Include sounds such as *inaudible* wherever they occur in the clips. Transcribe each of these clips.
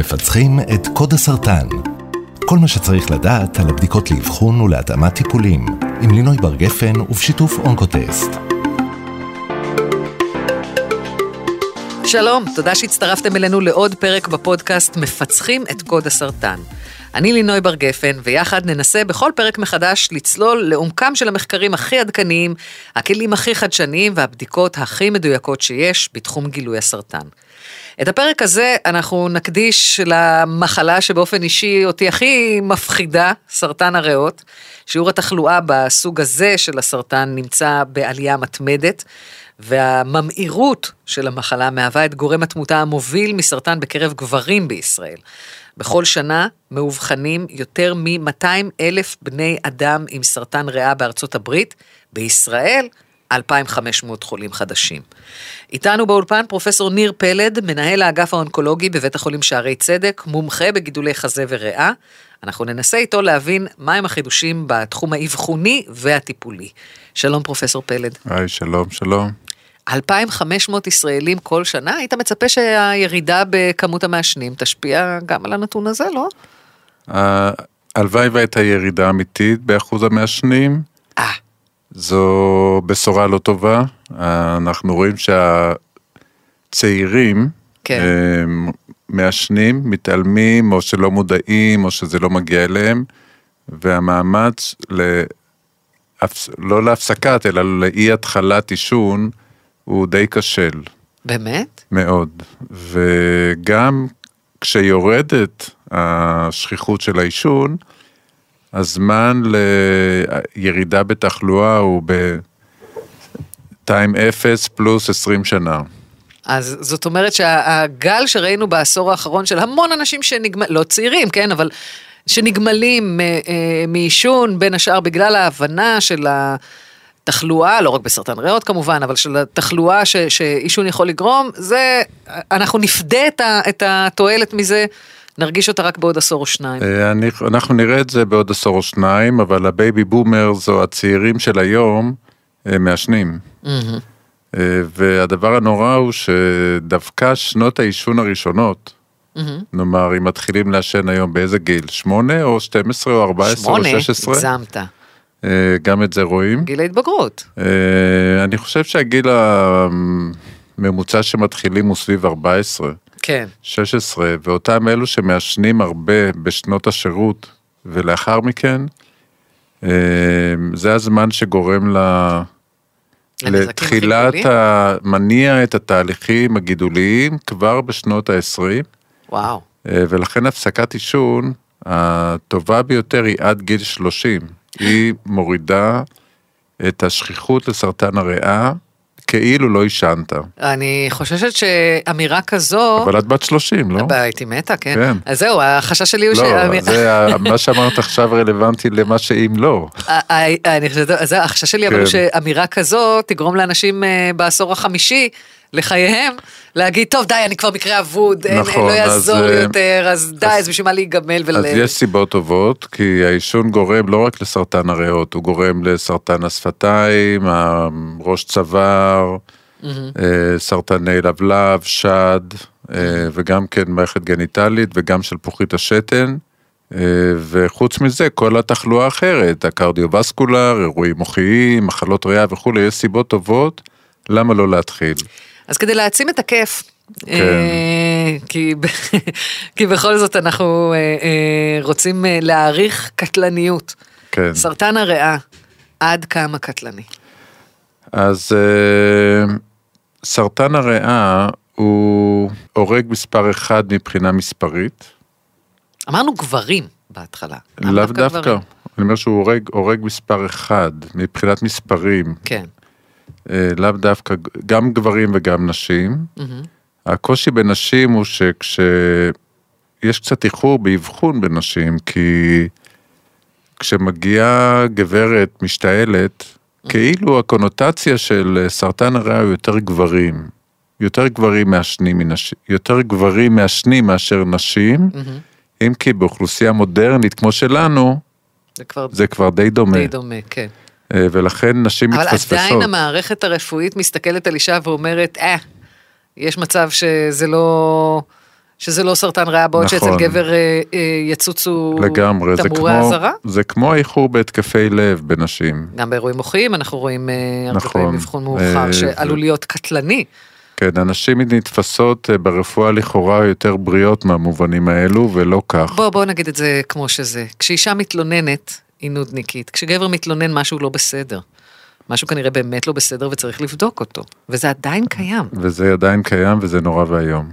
מפצחים את קוד הסרטן. כל מה שצריך לדעת על הבדיקות לאבחון ולהתאמת טיפולים, עם לינוי בר גפן ובשיתוף אונקוטסט. שלום, תודה שהצטרפתם אלינו לעוד פרק בפודקאסט מפצחים את קוד הסרטן. אני לינוי בר גפן, ויחד ננסה בכל פרק מחדש לצלול לעומקם של המחקרים הכי עדכניים, הכלים הכי חדשניים והבדיקות הכי מדויקות שיש בתחום גילוי הסרטן. את הפרק הזה אנחנו נקדיש למחלה שבאופן אישי אותי הכי מפחידה, סרטן הריאות. שיעור התחלואה בסוג הזה של הסרטן נמצא בעלייה מתמדת, והממאירות של המחלה מהווה את גורם התמותה המוביל מסרטן בקרב גברים בישראל. בכל שנה מאובחנים יותר מ-200 אלף בני אדם עם סרטן ריאה בארצות הברית, בישראל 2,500 חולים חדשים. איתנו באולפן פרופסור ניר פלד, מנהל האגף האונקולוגי בבית החולים שערי צדק, מומחה בגידולי חזה וריאה. אנחנו ננסה איתו להבין מהם החידושים בתחום האבחוני והטיפולי. שלום פרופסור פלד. היי, שלום, שלום. 2,500 ישראלים כל שנה, היית מצפה שהירידה בכמות המעשנים תשפיע גם על הנתון הזה, לא? הלוואי והייתה ירידה אמיתית באחוז המעשנים. אה. זו בשורה לא טובה. אנחנו רואים שהצעירים כן. מעשנים, מתעלמים, או שלא מודעים, או שזה לא מגיע אליהם, והמאמץ ל... לא להפסקת, אלא לאי התחלת עישון, הוא די כשל. באמת? מאוד. וגם כשיורדת השכיחות של העישון, הזמן לירידה בתחלואה הוא ב-time 0 פלוס 20 שנה. אז זאת אומרת שהגל שראינו בעשור האחרון של המון אנשים שנגמלים, לא צעירים, כן, אבל שנגמלים אה, אה, מעישון, בין השאר בגלל ההבנה של התחלואה, לא רק בסרטן ריאות כמובן, אבל של התחלואה ש, שעישון יכול לגרום, זה, אנחנו נפדה את, ה, את התועלת מזה. נרגיש אותה רק בעוד עשור או שניים. אה, אני, אנחנו נראה את זה בעוד עשור או שניים, אבל ה baby boomers או הצעירים של היום מעשנים. Mm-hmm. והדבר הנורא הוא שדווקא שנות העישון הראשונות, Mm-hmm. נאמר, אם מתחילים לעשן היום באיזה גיל? שמונה או 12 או 14 או 16? שמונה, הגזמת. אה, גם את זה רואים. גיל ההתבגרות. אה, אני חושב שהגיל הממוצע שמתחילים הוא סביב 14. כן. 16, ואותם אלו שמעשנים הרבה בשנות השירות ולאחר מכן, אה, זה הזמן שגורם ל... לתחילת, חיתוליים? ה... מניע את התהליכים הגידוליים כבר בשנות ה-20, וואו. ולכן הפסקת עישון הטובה ביותר היא עד גיל 30. היא מורידה את השכיחות לסרטן הריאה, כאילו לא עישנת. אני חוששת שאמירה כזו... אבל את בת 30, לא? הייתי מתה, כן. כן. אז זהו, החשש שלי הוא ש... לא, זה, מה שאמרת עכשיו רלוונטי למה שאם לא. אני חושבת, החשש שלי אבל הוא כן. שאמירה כזו תגרום לאנשים אה, בעשור החמישי לחייהם, להגיד, טוב די, אני כבר מקרה אבוד, אין, נכון, לא אז, יעזור לי אה, יותר, אז די, אז בשביל מה להיגמל ול... אז יש סיבות טובות, כי העישון גורם לא רק לסרטן הריאות, הוא גורם לסרטן השפתיים, ראש צוואר, אה, סרטני לבלב, שד, אה, וגם כן מערכת גניטלית וגם שלפוחית השתן. אה, וחוץ מזה, כל התחלואה האחרת, הקרדיו-וסקולר, אירועים מוחיים, מחלות ריאה וכולי, יש סיבות טובות, למה לא להתחיל? אז כדי להעצים את הכיף, כן. אה, כי, *laughs* כי בכל זאת אנחנו אה, אה, רוצים להעריך קטלניות. כן. סרטן הריאה, עד כמה קטלני? אז סרטן הריאה הוא הורג מספר אחד מבחינה מספרית, אמרנו גברים בהתחלה. לאו דווקא דווקא. גברים? אני אומר שהוא הורג, הורג מספר אחד מבחינת מספרים, כן. אה, לאו דווקא, גם גברים וגם נשים. מהמם. הקושי בנשים הוא שכשיש קצת איחור באבחון בנשים, כי כשמגיעה גברת משתעלת, כאילו הקונוטציה של סרטן הריאה הוא יותר גברים. יותר גברים מעשנים מנשים, יותר גברים מעשנים מאשר נשים, מהמם. אם כי באוכלוסייה מודרנית כמו שלנו, זה כבר זה כבר די דומה. די דומה, כן. אה, ולכן נשים אבל מתפספסות. עדיין המערכת הרפואית מסתכלת על אישה ואומרת, אה, יש מצב שזה לא... שזה לא סרטן ריאה, בעוד נכון. שאצל גבר אה, אה, יצוצו לגמרי, זה תמרורי אזהרה. זה כמו האיחור בהתקפי לב בנשים. גם באירועים מוחיים אנחנו רואים אה, הרבה נכון. פעמים אבחון מאוחר אה, שעלול ו- להיות קטלני. כן, הנשים נתפסות אה, ברפואה לכאורה יותר בריאות מהמובנים האלו, ולא כך. בוא, בוא נגיד את זה כמו שזה. כשאישה מתלוננת, היא נודניקית. כשגבר מתלונן, משהו לא בסדר. משהו כנראה באמת לא בסדר וצריך לבדוק אותו. וזה עדיין קיים. וזה עדיין קיים וזה נורא ואיום.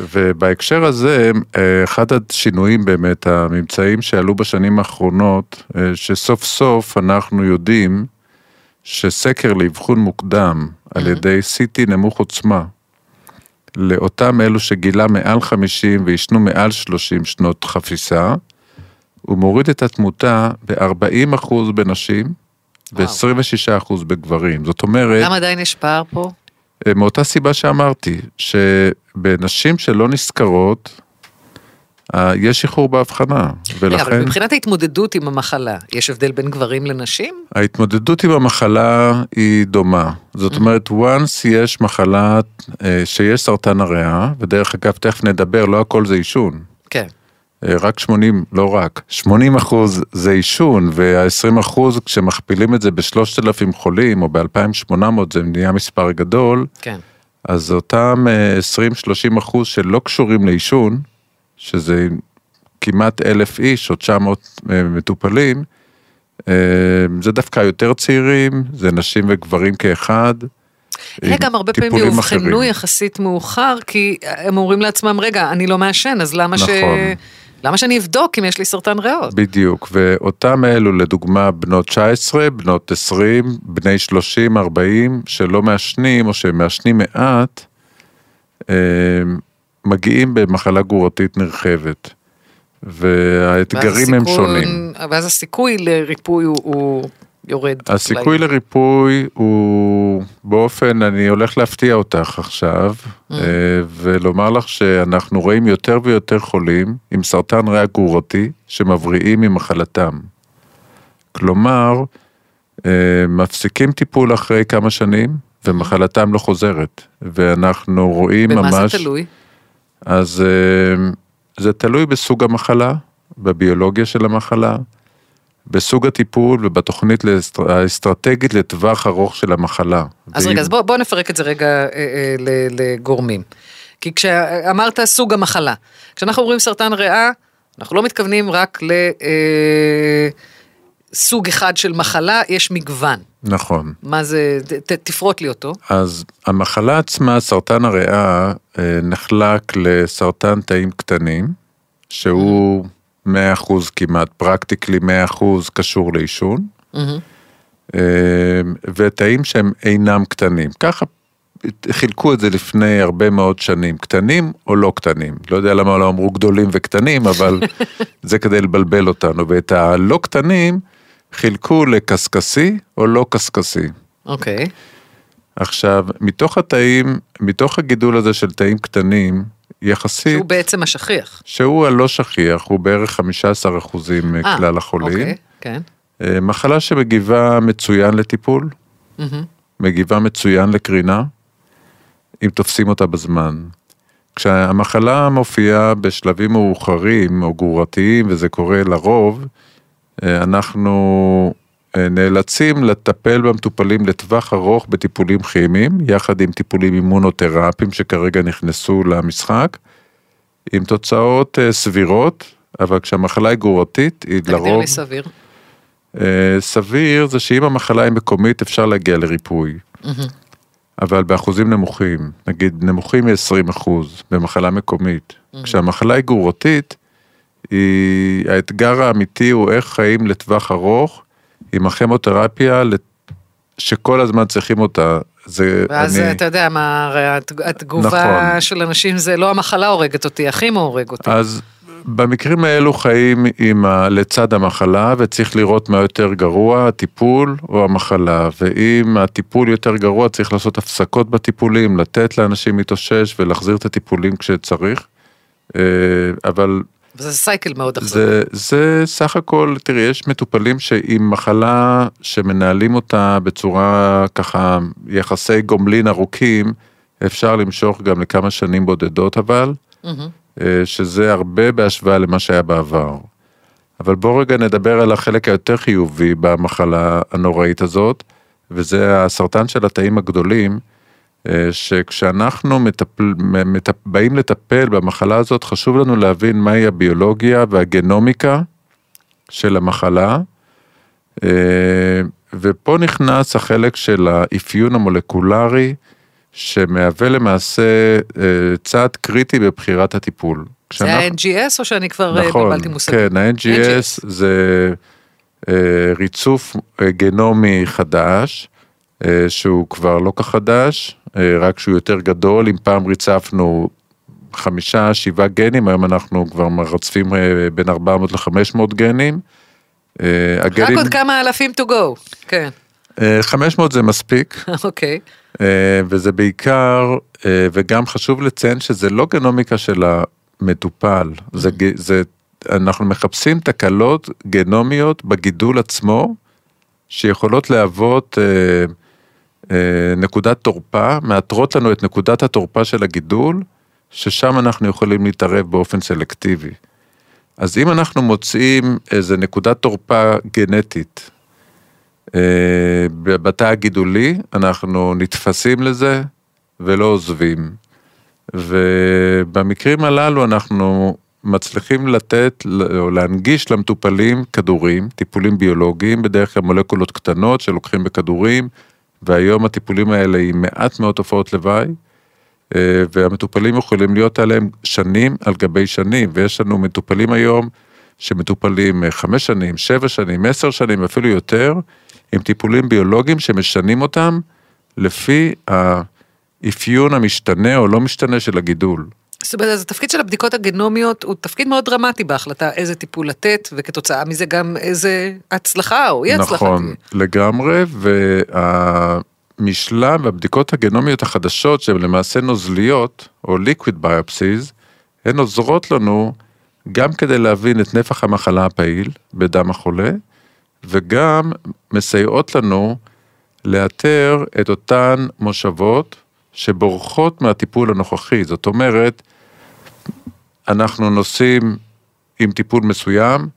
ובהקשר הזה, אה, אחד השינויים באמת, הממצאים שעלו בשנים האחרונות, אה, שסוף סוף אנחנו יודעים שסקר לאבחון מוקדם על ידי CT נמוך עוצמה, לאותם אלו שגילה מעל 50 ועישנו מעל 30 שנות חפיסה, הוא מוריד את התמותה ב-40% בנשים ו-26% בגברים. זאת אומרת... למה עדיין יש פער פה? אה, מאותה סיבה שאמרתי, שבנשים שלא נזכרות, אה, יש איחור בהבחנה, רגע, אבל ולכן מבחינת ההתמודדות עם המחלה, יש הבדל בין גברים לנשים? ההתמודדות עם המחלה היא דומה. זאת אומרת, once יש מחלה, אה, שיש סרטן הריאה, ודרך אגב, תכף נדבר, לא הכל זה עישון. כן. אה, רק 80, לא רק, 80 אחוז זה עישון, וה-20 אחוז, כשמכפילים את זה ב-3,000 חולים, או ב-2,800, זה נהיה מספר גדול, כן. אז אותם אה, 20-30 אחוז שלא קשורים לעישון, שזה כמעט אלף איש או 900 אה, מטופלים, אה, זה דווקא יותר צעירים, זה נשים וגברים כאחד. עם גם הרבה פעמים יאובחנו. יחסית מאוחר, כי הם אומרים לעצמם, רגע, אני לא מעשן, אז למה ש... למה שאני אבדוק אם יש לי סרטן ריאות? בדיוק, ואותם אלו לדוגמה בנות 19, בנות 20, בני 30, 40, שלא מעשנים או שמעשנים מעט, אה, מגיעים במחלה גרורתית נרחבת. והאתגרים הם שונים. ואז הסיכוי לריפוי הוא, הוא יורד. הסיכוי אולי. לריפוי הוא באופן, אני הולך להפתיע אותך עכשיו, Mm. אה, ולומר לך שאנחנו רואים יותר ויותר חולים עם סרטן ריאה גרורתי שמבריאים ממחלתם. כלומר, אה, מפסיקים טיפול אחרי כמה שנים ומחלתם לא חוזרת, ואנחנו רואים במה ממש... זה תלוי? אז אה, זה תלוי בסוג המחלה, בביולוגיה של המחלה, בסוג הטיפול ובתוכנית האסטרטגית לטווח ארוך של המחלה. אז רגע, אז בוא, בוא נפרק את זה רגע אה, אה, לגורמים. כי כשאמרת סוג המחלה, כשאנחנו אומרים סרטן ריאה, אנחנו לא מתכוונים רק לסוג אחד של מחלה, יש מגוון. נכון. מה זה, ת, ת- תפרוט לי אותו. אז המחלה עצמה, סרטן הריאה, אה, נחלק לסרטן תאים קטנים, שהוא 100% כמעט, פרקטיקלי 100% קשור לעישון, אה, ותאים שהם אינם קטנים. ככה חילקו את זה לפני הרבה מאוד שנים, קטנים או לא קטנים. לא יודע למה לא אמרו גדולים וקטנים, אבל *laughs* זה כדי לבלבל אותנו. ואת הלא קטנים חילקו לקשקשי או לא קשקשי. אוקיי. עכשיו, מתוך התאים, מתוך הגידול הזה של תאים קטנים, יחסית, שהוא בעצם השכיח. שהוא הלא שכיח, הוא בערך 15 אחוזים אה, מכלל החולים. אוקיי, כן. אה, מחלה שמגיבה מצוין לטיפול, מהמם. מגיבה מצוין לקרינה, אם תופסים אותה בזמן. כשהמחלה מופיעה בשלבים מאוחרים או גרורתיים, וזה קורה לרוב, אה, אנחנו אה, נאלצים לטפל במטופלים לטווח ארוך בטיפולים כימיים, יחד עם טיפולים אימונותרפיים שכרגע נכנסו למשחק, עם תוצאות אה, סבירות, אבל כשהמחלה היא גרורתית, היא תגדיר לרוב... לי סביר. אה, סביר זה שאם המחלה היא מקומית אפשר להגיע לריפוי. אבל באחוזים נמוכים, נגיד נמוכים מ-20 אחוז במחלה מקומית. כשהמחלה היא גרורתית, היא, האתגר האמיתי הוא איך חיים לטווח ארוך עם הכימותרפיה שכל הזמן צריכים אותה. זה ואז אני, אתה יודע מה, הרי הת- התגובה נכון. של אנשים זה לא המחלה הורגת אותי, הכימו הורג אותי. אז במקרים האלו חיים עם ה... לצד המחלה וצריך לראות מה יותר גרוע, הטיפול או המחלה. ואם הטיפול יותר גרוע צריך לעשות הפסקות בטיפולים, לתת לאנשים להתאושש ולהחזיר את הטיפולים כשצריך. אה, אבל וזה סייקל מאוד אכזרי. זה, זה סך הכל, תראי, יש מטופלים שעם מחלה שמנהלים אותה בצורה ככה, יחסי גומלין ארוכים, אפשר למשוך גם לכמה שנים בודדות אבל, אה, שזה הרבה בהשוואה למה שהיה בעבר. אבל בואו רגע נדבר על החלק היותר חיובי במחלה הנוראית הזאת, וזה הסרטן של התאים הגדולים, שכשאנחנו מטפל, מטפ, באים לטפל במחלה הזאת, חשוב לנו להבין מהי הביולוגיה והגנומיקה של המחלה. אה, ופה נכנס החלק של האפיון המולקולרי, שמהווה למעשה אה, צעד קריטי בבחירת הטיפול. זה ה-NGS או שאני כבר נכון, בלבלתי מושגים? כן, ה-NGS זה ריצוף גנומי חדש, שהוא כבר לא כך חדש, רק שהוא יותר גדול, אם פעם ריצפנו חמישה, שבעה גנים, היום אנחנו כבר מרצפים בין 400 ל-500 גנים. הגנים... רק עוד כמה אלפים to go, כן. 500 זה מספיק. *laughs* אוקיי. okay. וזה בעיקר, וגם חשוב לציין שזה לא גנומיקה של המטופל, זה, זה, אנחנו מחפשים תקלות גנומיות בגידול עצמו, שיכולות להוות אה, אה, נקודת תורפה, מאתרות לנו את נקודת התורפה של הגידול, ששם אנחנו יכולים להתערב באופן סלקטיבי. אז אם אנחנו מוצאים איזה נקודת תורפה גנטית אה, בתא הגידולי, אנחנו נתפסים לזה ולא עוזבים. ובמקרים הללו אנחנו מצליחים לתת או להנגיש למטופלים כדורים, טיפולים ביולוגיים, בדרך כלל מולקולות קטנות שלוקחים בכדורים, והיום הטיפולים האלה עם מעט מאוד תופעות לוואי, אה, והמטופלים יכולים להיות עליהם שנים על גבי שנים, ויש לנו מטופלים היום שמטופלים אה, חמש שנים, שבע שנים, עשר שנים, אפילו יותר, עם טיפולים ביולוגיים שמשנים אותם לפי האפיון המשתנה או לא משתנה של הגידול. זאת אומרת, אז התפקיד של הבדיקות הגנומיות הוא תפקיד מאוד דרמטי בהחלטה איזה טיפול לתת, וכתוצאה מזה גם איזה הצלחה או אי הצלחה. נכון. לגמרי, והמשלב, הבדיקות הגנומיות החדשות, שהן למעשה נוזליות, או liquid biopsies, הן עוזרות לנו גם כדי להבין את נפח המחלה הפעיל בדם החולה, וגם מסייעות לנו לאתר את אותן מושבות שבורחות מהטיפול הנוכחי. זאת אומרת, אנחנו נוסעים עם טיפול מסוים,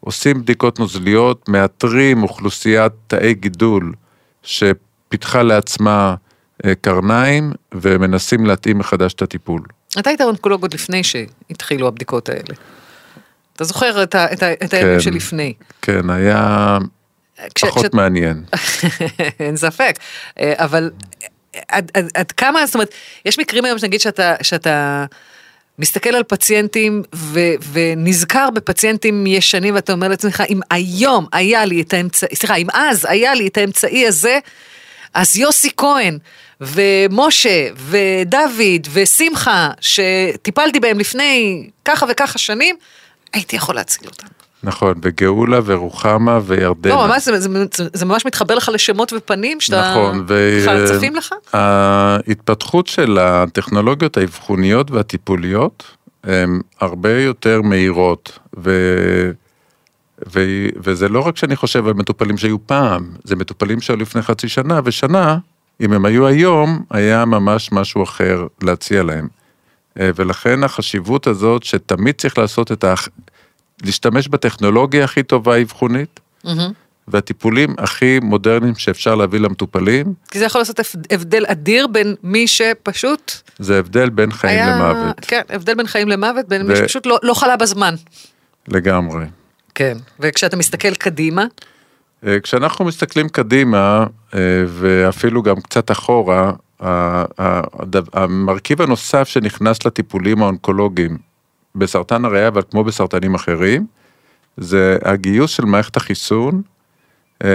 עושים בדיקות נוזליות, מאתרים אוכלוסיית תאי גידול שפיתחה לעצמה אה, קרניים ומנסים להתאים מחדש את הטיפול. אתה היית אונקולוג עוד לפני שהתחילו הבדיקות האלה. אתה זוכר את, ה, את, ה, את הימים כן, שלפני. כן, היה כש, פחות כש... מעניין. *laughs* אין ספק, אה, אבל עד, עד, עד כמה, זאת אומרת, יש מקרים היום שנגיד שאתה, שאתה מסתכל על פציינטים ו, ונזכר בפציינטים ישנים ואתה אומר לעצמך, אם היום היה לי את האמצעי, סליחה, אם אז היה לי את האמצעי הזה, אז יוסי כהן ומשה ודוד ושמחה, שטיפלתי בהם לפני ככה וככה שנים, הייתי יכול להציל אותם. נכון, וגאולה ורוחמה וירדנה. לא, ממש, זה, זה, זה, זה ממש מתחבר לך לשמות ופנים שאתה... נכון, צפים לך? ההתפתחות של הטכנולוגיות האבחוניות והטיפוליות הן הרבה יותר מהירות, ו... ו... וזה לא רק שאני חושב על מטופלים שהיו פעם, זה מטופלים שהיו לפני חצי שנה, ושנה, אם הם היו היום, היה ממש משהו אחר להציע להם. אה, ולכן החשיבות הזאת שתמיד צריך לעשות את ה... להשתמש בטכנולוגיה הכי טובה האבחונית, mm-hmm. והטיפולים הכי מודרניים שאפשר להביא למטופלים. כי זה יכול לעשות הבדל אדיר בין מי שפשוט... זה הבדל בין חיים היה... למוות. כן, הבדל בין חיים למוות, בין ו... מי שפשוט לא, לא חלה בזמן. לגמרי. כן, וכשאתה מסתכל קדימה? אה, כשאנחנו מסתכלים קדימה, אה, ואפילו גם קצת אחורה, המרכיב הנוסף שנכנס לטיפולים האונקולוגיים בסרטן הריאה, אבל כמו בסרטנים אחרים, זה הגיוס של מערכת החיסון אה,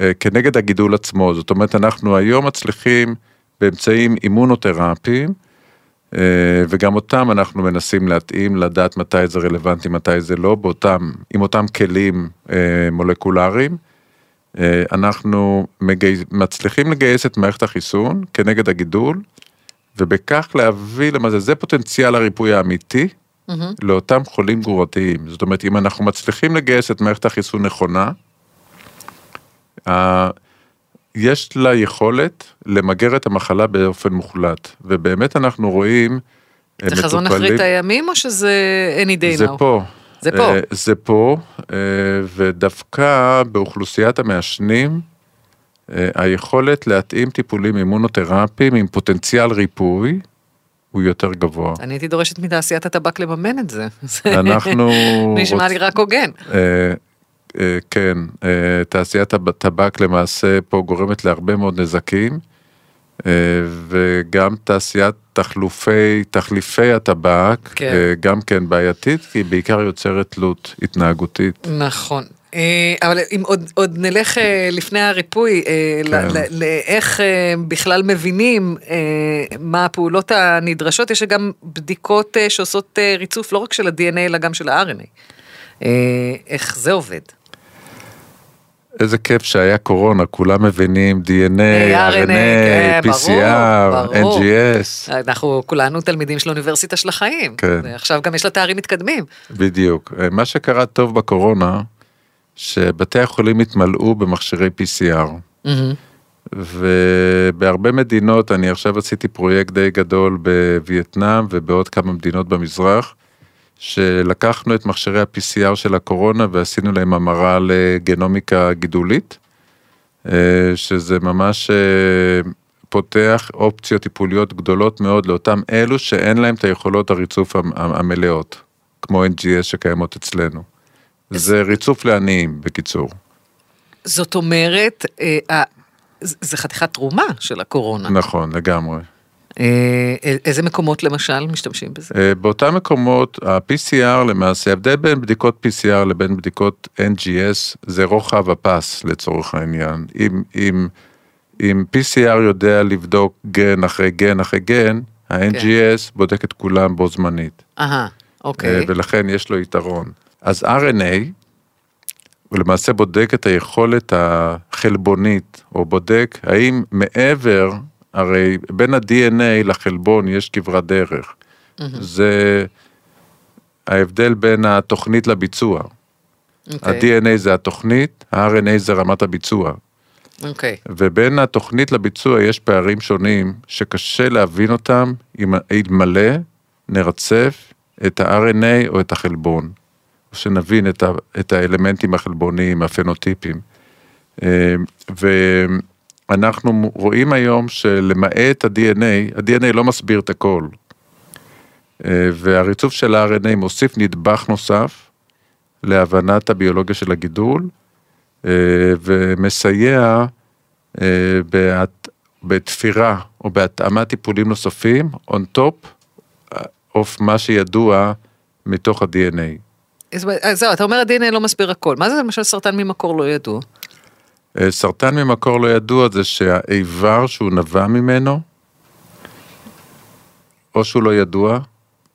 אה, כנגד הגידול עצמו. זאת אומרת, אנחנו היום מצליחים באמצעים אימונותרפיים, אה, וגם אותם אנחנו מנסים להתאים, לדעת מתי זה רלוונטי, מתי זה לא, באותם, עם אותם כלים אה, מולקולריים. אה, אנחנו מגייס, מצליחים לגייס את מערכת החיסון כנגד הגידול, ובכך להביא למעשה, זה פוטנציאל הריפוי האמיתי mm-hmm. לאותם חולים גרורתיים. זאת אומרת, אם אנחנו מצליחים לגייס את מערכת החיסון נכונה, יש לה יכולת למגר את המחלה באופן מוחלט, ובאמת אנחנו רואים הם זה חזון אחרית מטופלים- הימים או שזה any day now? זה פה. זה פה. אה, זה פה, אה, ודווקא באוכלוסיית המעשנים, אה, היכולת להתאים טיפולים אימונותרפיים עם פוטנציאל ריפוי הוא יותר גבוה. אני הייתי דורשת מתעשיית הטבק לממן את זה. אנחנו *laughs* נשמע לי רק הוגן. אה, אה, כן, אה, תעשיית הטבק למעשה פה גורמת להרבה מאוד נזקים, אה, וגם תעשיית תחלופי, תחליפי הטבק, כן. אה, גם כן בעייתית, כי היא בעיקר יוצרת תלות התנהגותית. נכון. אה, אבל אם עוד, עוד נלך אה, לפני הריפוי, אה, כן. לאיך בכלל מבינים מה הפעולות הנדרשות, יש גם בדיקות שעושות ריצוף לא רק של ה-DNA אלא גם של ה-RNA. איך זה עובד? איזה כיף שהיה קורונה, כולם מבינים DNA, אה, RNA, כן, RNA, PCR, ברור, ברור. NGS, אנחנו כולנו תלמידים של האוניברסיטה של החיים. כן. עכשיו גם יש לה תארים מתקדמים. בדיוק. מה שקרה טוב בקורונה, שבתי החולים התמלאו במכשירי PCR. מהמם. ובהרבה מדינות, אני עכשיו עשיתי פרויקט די גדול בווייטנאם ובעוד כמה מדינות במזרח, שלקחנו את מכשירי ה-PCR של הקורונה ועשינו להם המרה לגנומיקה גידולית, אה, שזה ממש אה, פותח אופציות טיפוליות גדולות מאוד לאותם אלו שאין להם את היכולות הריצוף המ- המלאות, כמו NGS שקיימות אצלנו. זה ריצוף לעניים, בקיצור. זאת אומרת, אה, זה חתיכת תרומה של הקורונה. נכון, לגמרי. אה, איזה מקומות למשל משתמשים בזה? אה, באותם מקומות, ה-PCR למעשה, ההבדל בין בדיקות PCR לבין בדיקות NGS זה רוחב הפס לצורך העניין. אם, אם, אם PCR יודע לבדוק גן אחרי גן אחרי גן, ה-NGS בודק את כולם בו זמנית. אהה, אה, אוקיי. ולכן יש לו יתרון. אז RNA, הוא למעשה בודק את היכולת החלבונית, או בודק האם מעבר, הרי בין ה-DNA לחלבון יש כברת דרך. זה ההבדל בין התוכנית לביצוע. אוקיי, ה-DNA זה התוכנית, ה-RNA זה רמת הביצוע. אוקיי. ובין התוכנית לביצוע יש פערים שונים שקשה להבין אותם אם אלמלא נרצף את ה-RNA או את החלבון. שנבין את, ה, את האלמנטים החלבוניים, הפנוטיפים. אה, ואנחנו רואים היום שלמעט ה-DNA, ה-DNA לא מסביר את הכל. אה, והריצוף של ה-RNA מוסיף נדבך נוסף להבנת הביולוגיה של הגידול, אה, ומסייע בהת- בתפירה או בהתאמת טיפולים נוספים on top of מה שידוע מתוך ה-DNA. אז אז זהו, אתה אומר ה-DNA לא מסביר הכל. מה זה למשל סרטן ממקור לא ידוע? אה, סרטן ממקור לא ידוע זה שהאיבר שהוא נבע ממנו, או שהוא לא ידוע,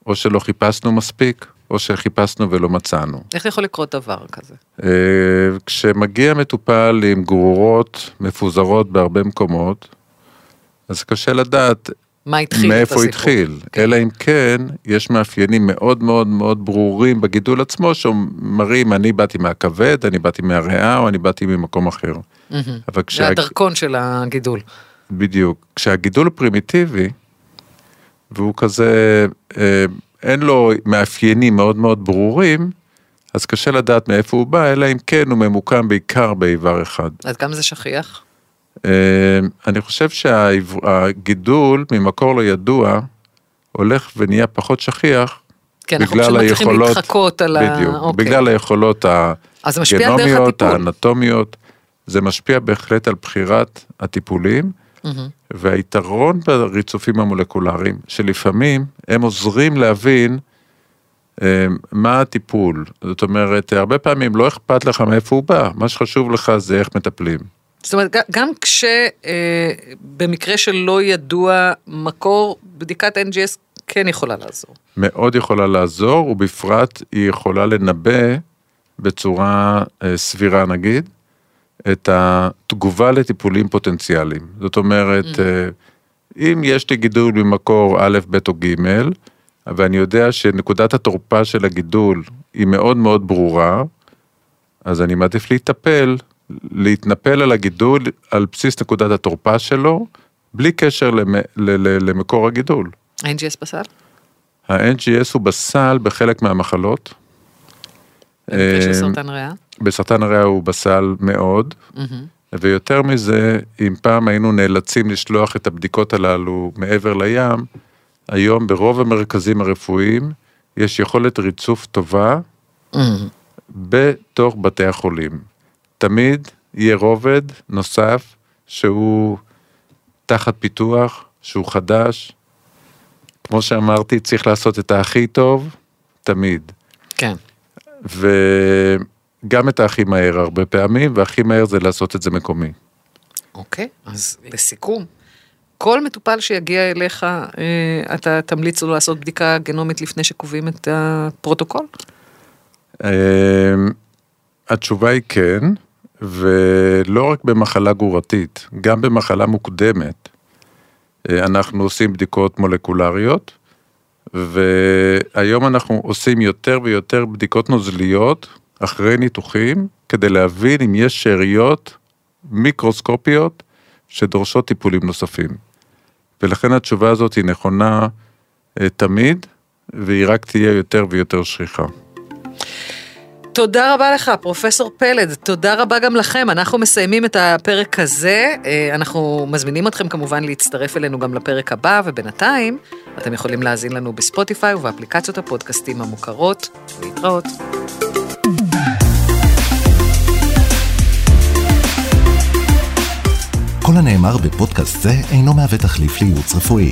או שלא חיפשנו מספיק, או שחיפשנו ולא מצאנו. איך יכול לקרות דבר כזה? אה, כשמגיע מטופל עם גרורות מפוזרות בהרבה מקומות, אז קשה לדעת מה התחיל את מאיפה הוא הסיפור? התחיל, אלא אם כן יש מאפיינים מאוד מאוד מאוד ברורים בגידול עצמו שמראים אני באתי מהכבד, אני באתי מהריאה או אני באתי ממקום אחר. מהמם. אבל זה כשה... הדרכון של הגידול. בדיוק, כשהגידול הוא פרימיטיבי, והוא כזה, אה, אין לו מאפיינים מאוד מאוד ברורים, אז קשה לדעת מאיפה הוא בא, אלא אם כן הוא ממוקם בעיקר באיבר אחד. עד כמה זה שכיח? אה, אני חושב שהגידול ממקור לא ידוע הולך ונהיה פחות שכיח. כן, אנחנו פשוט מצליחים להתחקות על ה... בדיוק, אוקיי. בגלל היכולות הגנומיות. האנטומיות, זה משפיע בהחלט על בחירת הטיפולים, מהמם. והיתרון בריצופים המולקולריים, שלפעמים הם עוזרים להבין אה, מה הטיפול. זאת אומרת, הרבה פעמים לא אכפת לך מאיפה הוא בא, מה שחשוב לך זה איך מטפלים. זאת אומרת, גם כשבמקרה שלא ידוע מקור, בדיקת NGS כן יכולה לעזור. מאוד יכולה לעזור, ובפרט היא יכולה לנבא בצורה אה, סבירה נגיד, את התגובה לטיפולים פוטנציאליים. זאת אומרת, אה, אם יש לי גידול ממקור א', ב' או ג', ואני יודע שנקודת התורפה של הגידול היא מאוד מאוד ברורה, אז אני מעדיף להיטפל, להתנפל על הגידול על בסיס נקודת התורפה שלו, בלי קשר למ, ל, ל, למקור הגידול. ה-NGS בסל? ה-NGS הוא בסל בחלק מהמחלות. של אה, סרטן ריאה? בסרטן הריאה הוא בסל מאוד, ויותר מזה, אם פעם היינו נאלצים לשלוח את הבדיקות הללו מעבר לים, היום ברוב המרכזים הרפואיים יש יכולת ריצוף טובה בתוך בתי החולים. תמיד יהיה רובד נוסף שהוא תחת פיתוח, שהוא חדש. כמו שאמרתי, צריך לעשות את הכי טוב, תמיד. כן. וגם את הכי מהר הרבה פעמים, והכי מהר זה לעשות את זה מקומי. אוקיי, אז לסיכום, כל מטופל שיגיע אליך, אה, אתה תמליץ לו לעשות בדיקה גנומית לפני שקובעים את הפרוטוקול? אמ, התשובה היא כן, ולא רק במחלה גרורתית, גם במחלה מוקדמת. אה, אנחנו עושים בדיקות מולקולריות, והיום אנחנו עושים יותר ויותר בדיקות נוזליות אחרי ניתוחים, כדי להבין אם יש שאריות מיקרוסקופיות שדורשות טיפולים נוספים. ולכן התשובה הזאת היא נכונה אה, תמיד, והיא רק תהיה יותר ויותר שכיחה. תודה רבה לך, פרופסור פלד. תודה רבה גם לכם. אנחנו מסיימים את הפרק הזה. אה, אנחנו מזמינים אתכם כמובן להצטרף אלינו גם לפרק הבא, ובינתיים אתם יכולים להאזין לנו בספוטיפיי ובאפליקציות הפודקאסטים המוכרות. להתראות. כל הנאמר בפודקאסט זה אינו מהווה תחליף לייעוץ רפואי.